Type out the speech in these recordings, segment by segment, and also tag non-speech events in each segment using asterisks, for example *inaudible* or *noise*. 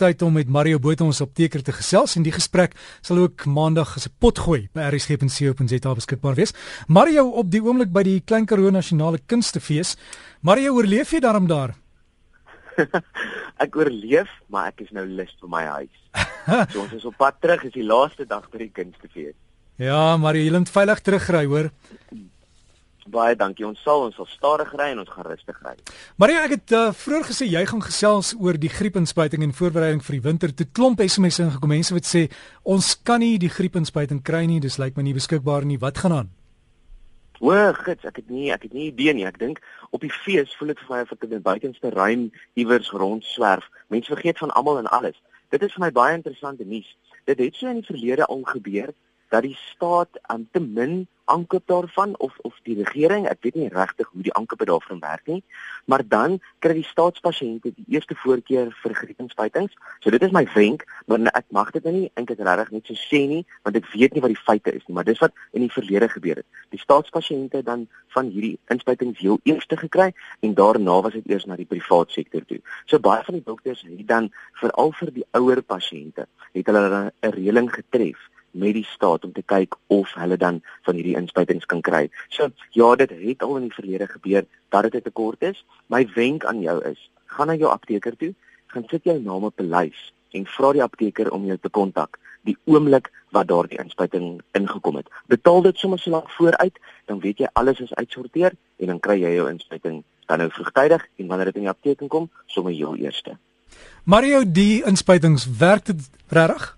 tyd om met Mario Botha ons apteker te gesels en die gesprek sal ook maandag as 'n potgooi by rsg.co.za beskikbaar wees. Mario op die oomblik by die Klein Karoo Nasionale Kunstefees. Mario, oorleef jy daarom daar? *laughs* ek oorleef, maar ek is nou lus vir my huis. so ons is op pad terug, is die laaste dag by die Kunstefees. *laughs* Ja, Mario, jy moet veilig terugry, hoor. Baie dankie. Ons sal ons sal stadig ry en ons gaan rustig ry. Maria, ek het uh, vroeër gesê jy gaan gesels oor die griepinspuiting en voorbereiding vir die winter. Toe klomp SMS'e ingekom. Mense wat sê ons kan nie die griepinspuiting kry nie. Dis lyk my nie beskikbaar nie. Wat gaan aan? O, gits, ek het nie ek het nie idee nie. Ek dink op die fees voel dit vir my of ek in 'n buitenste ruim iewers rond swerf. Mense vergeet van almal en alles. Dit is vir my baie interessante nuus. Dit het so in die verlede al gebeur dat die staat aan te min aankoop daarvan of of die regering, ek weet nie regtig hoe die aankope daarvan werk nie, maar dan kry die staatspasiënte die eerste voorkeur vir griepinspuitings. So dit is my wenk, maar ek mag dit nou nie eintlik regtig net so sê nie, want ek weet nie wat die feite is nie, maar dis wat in die verlede gebeur het. Die staatspasiënte dan van hierdie inspuitings heel eerste gekry en daarna was dit eers na die privaat sektor toe. So baie van die dokters het dan veral vir die ouer pasiënte het hulle 'n reëling getref met die staat om te kyk of hulle dan van hierdie inspuitings kan kry. So ja, dit het al in die verlede gebeur dat dit 'n tekort is. My wenk aan jou is, gaan na jou apteker toe, gaan sit jou naam op 'n lys en vra die apteker om jou te kontak die oomblik wat daardie inspuiting ingekom het. Betaal dit sommer so lank vooruit, dan weet jy alles is uitsorteer en dan kry jy jou inspuiting dan nou vroegtydig en wanneer dit in die apteek kom, sommer jou eerste. Mario, die inspuitings werk dit regtig?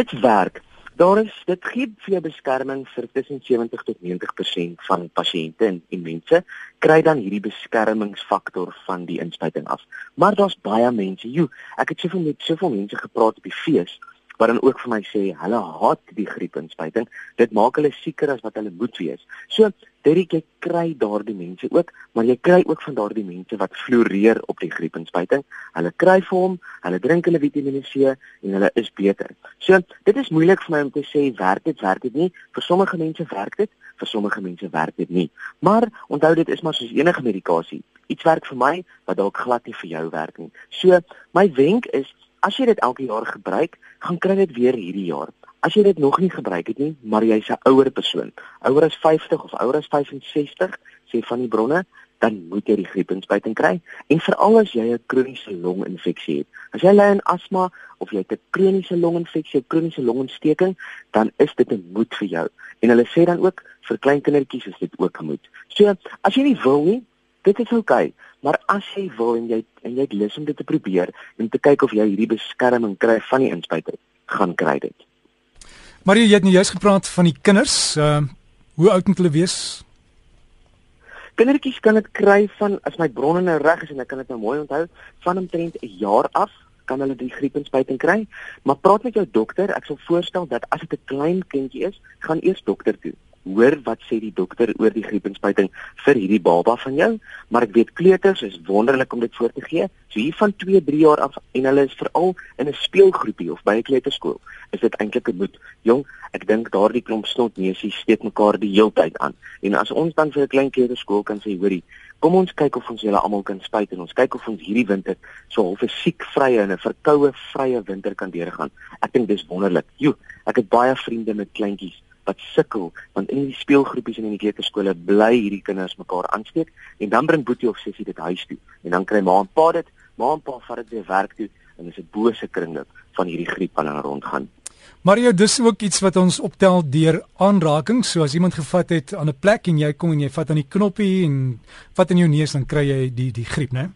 Dit werk. Daar is dit gee vir jou beskerming vir tussen 70 tot 90% van pasiënte en, en mense kry dan hierdie beskermingsfaktor van die inspuiting af. Maar daar's baie mense, joe, ek het soveel met soveel mense gepraat op die fees wat dan ook vir my sê hulle haat die griepinspuiting. Dit maak hulle sieker as wat hulle moet wees. So Derek jy kry daardie mense ook, maar jy kry ook van daardie mense wat floreer op die griepinspuiting. Hulle kry vir hom, hulle drink hulle Vitamiene C en hulle is beter. So dit is moeilik vir my om te sê werk dit, werk dit nie. Vir sommige mense werk dit, vir sommige mense werk dit nie. Maar onthou dit is maar soos enige medikasie. Iets werk vir my wat dalk glad nie vir jou werk nie. So my wenk is as jy dit elke jaar gebruik, gaan kry dit weer hierdie jaar. As jy dit nog nie gebruik het nie, maar jy's 'n ouer persoon, ouer as 50 of ouer as 65, sê van die bronne, dan moet jy die griepinspuiting kry en veral as jy 'n kroniese longinfeksie het. As jy ly aan asma of jy het 'n kroniese longinfeksie, kroniese longontsteking, dan is dit 'n moed vir jou. En hulle sê dan ook vir klein kindertjies is dit ook 'n moed. So, as jy nie wil nie, dit is oukei, okay, maar as jy wil en jy en jy het lus om dit te probeer en te kyk of jy hierdie beskerming kry van die inspuiting, gaan kry dit. Marie, jy het nou juist gepraat van die kinders. Ehm uh, hoe oud moet hulle wees? Kindertjies kan dit kry van as my bronne nou reg is en ek kan dit nou mooi onthou, van omtrent 'n jaar af kan hulle die griepinspuiting kry. Maar praat met jou dokter. Ek sal voorstel dat as dit 'n klein kindjie is, gaan eers dokter toe hoor wat sê die dokter oor die griepinspuiting vir hierdie baba van jou, maar ek weet kleuters is wonderlik om dit voor te gee. So hier van 2, 3 jaar af en hulle is veral in 'n speelgroepie of by 'n kleuterskool, is dit eintlik 'n moed. Jong, ek dink daardie klomp snotneusies steek mekaar die heeltyd aan. En as ons dan vir 'n klein kleuterskool kan sê, hoorie, kom ons kyk of ons julle almal kan spuit en ons kyk of ons hierdie winter so half 'n siekvrye en 'n verkoue vrye winter kan deurgaan. Ek dink dis wonderlik. Jo, ek het baie vriende met kleintjies wat sukkel want in die speelgroepies en in die kleuterskole bly hierdie kinders mekaar aansteek en dan bring boetie of sussie dit huis toe en dan kry ma en pa dit ma en pa vat dit weer werk toe en dis 'n bose kringloop van hierdie griep wat dan rondgaan. Mario, dis ook iets wat ons optel deur aanraking. So as iemand gevat het aan 'n plek en jy kom en jy vat aan die knoppie en vat in jou neus dan kry jy die die griep, né?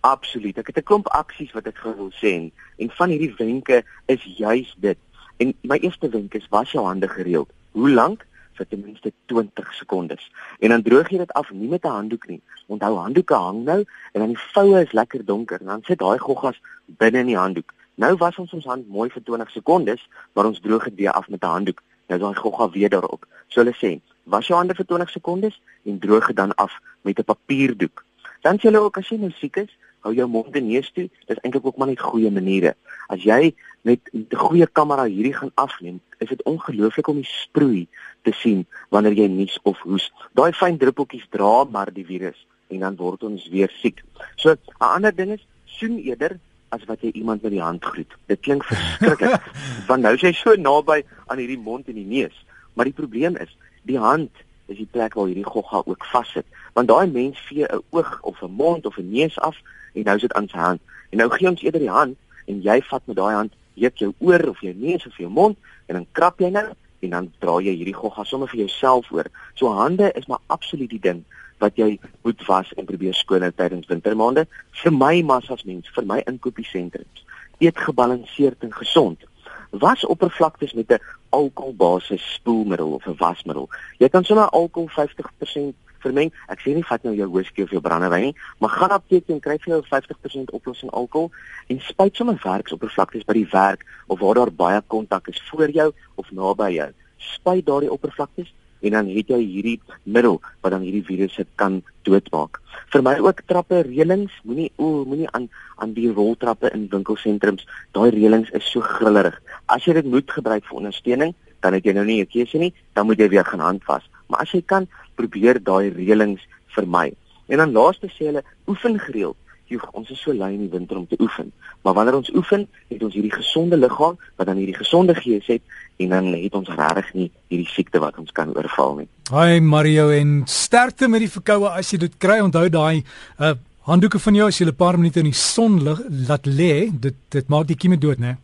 Absoluut. Ek het 'n klomp aksies wat ek wil sê en van hierdie wenke is juis dit En my eerste wenk is was jou hande gereeld. Hoe lank? vir ten minste 20 sekondes. En dan droog jy dit af nie met 'n handdoek nie. Onthou handdoeke hang nou en dan die voue is lekker donker en dan sit daai goggas binne in die handdoek. Nou was ons ons hand mooi vir 20 sekondes, maar ons droog dit weer af met 'n handdoek. Nou daai gogga weer daarop. So hulle sê, was jou hande vir 20 sekondes en droog dit dan af met 'n papierdoek. Dan sê hulle ook as jy nou siek is, hou jou mond en neus toe. Dis eintlik ook maar net goeie maniere. As jy met 'n goeie kamera hierdie gaan afneem, is dit ongelooflik om die sproei te sien wanneer jy nies of hoes. Daai fyn druppeltjies dra maar die virus en dan word ons weer siek. So 'n ander ding is soen eerder as wat jy iemand met die hand groet. Dit klink verskriklik *laughs* want nou is jy so naby aan hierdie mond en die neus. Maar die probleem is, die hand is die plek waar hierdie gogga ook vassit. Want daai mens vee 'n oog of 'n mond of 'n neus af en nou sit aan sy hand. En nou gee ons eerder die hand en jy vat met daai hand heek jou oor of jou neus of jou mond en dan krap jy nou en dan dra jy hierdie gogga sommer vir jouself oor. So hande is maar absoluut die ding wat jy moet was en probeer skoon hou tydens wintermaande. Vir my massas mens, vir my inkopiesentrums, eet gebalanseerd en gesond. Was oppervlaktes met 'n alkoholbasis spoelmiddel of 'n wasmiddel. Jy kan sommer alkohol 50% vermeng. Ek sê nie vat nou jou whisky of jou brandewyn nie, maar gaan apteek en kry vir jou 50% oplossing alkohol en spuit sommer werksoppervlaktes by die werk of waar daar baie kontak is voor jou of naby jou. Spuit daardie oppervlaktes en dan het jy hierdie middel wat dan hierdie virusse kan doodmaak. Vir my ook trappe reëlings, moenie o, moenie aan aan die roltrappe in winkelsentrums. Daai reëlings is so grillerig. As jy dit moet gebruik vir ondersteuning, dan het jy nou nie 'n keuse nie, dan moet jy weer gaan handvas. Maar as jy kan, probeer daai reëlings vermy. En dan laaste sê hulle, oefen gereeld. Joeg, ons is so lui in die winter om te oefen. Maar wanneer ons oefen, het ons hierdie gesonde liggaam wat dan hierdie gesonde gees het en dan het ons regtig nie hierdie siekte wat ons kan oorval nie. Hi Mario en sterkte met die verkoue as jy dit kry. Onthou daai uh handdoeke van jou as jy 'n paar minute in die son lig laat lê, dit dit maak die kieme dood, né?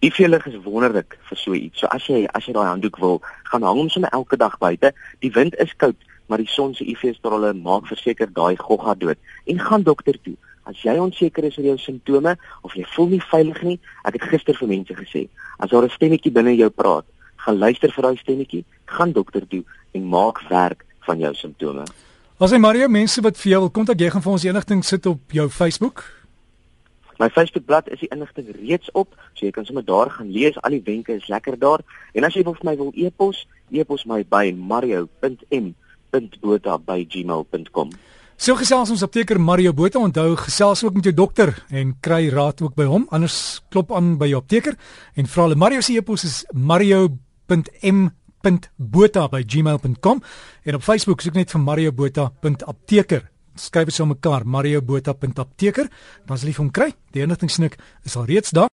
Iefelig is wonderlik vir so iets. So as jy as jy daai handdoek wil, gaan hang hom sommer elke dag buite. Die wind is koud, maar die son se UV-strale maak verseker daai gogga dood. En gaan dokter toe. As jy onseker is oor jou simptome of jy voel nie veilig nie, ek het gister vir mense gesê, as daar 'n stemmetjie binne jou praat, gaan luister vir daai stemmetjie, gaan dokter toe en maak werk van jou simptome. As jy Mario mense wat vir jou wil kontak, jy gaan vir ons enigting sit op jou Facebook. My Facebookblad is die inligting reeds op, so jy kan sommer daar gaan lees, al die wenke is lekker daar. En as jy wil vir my wil e-pos, e-pos my by mario.m.botha@gmail.com. So gesels ons apteker Mario Botha. Onthou gesels ook met jou dokter en kry raad ook by hom. Anders klop aan by jou apteker en vra hulle Mario se e-pos is mario.m.botha@gmail.com en op Facebook soek net vir Mario Botha.apteker skryf dit so mekaar Mario Botha.apteker dan sal jy hom kry. Die inligting snik is al reeds daar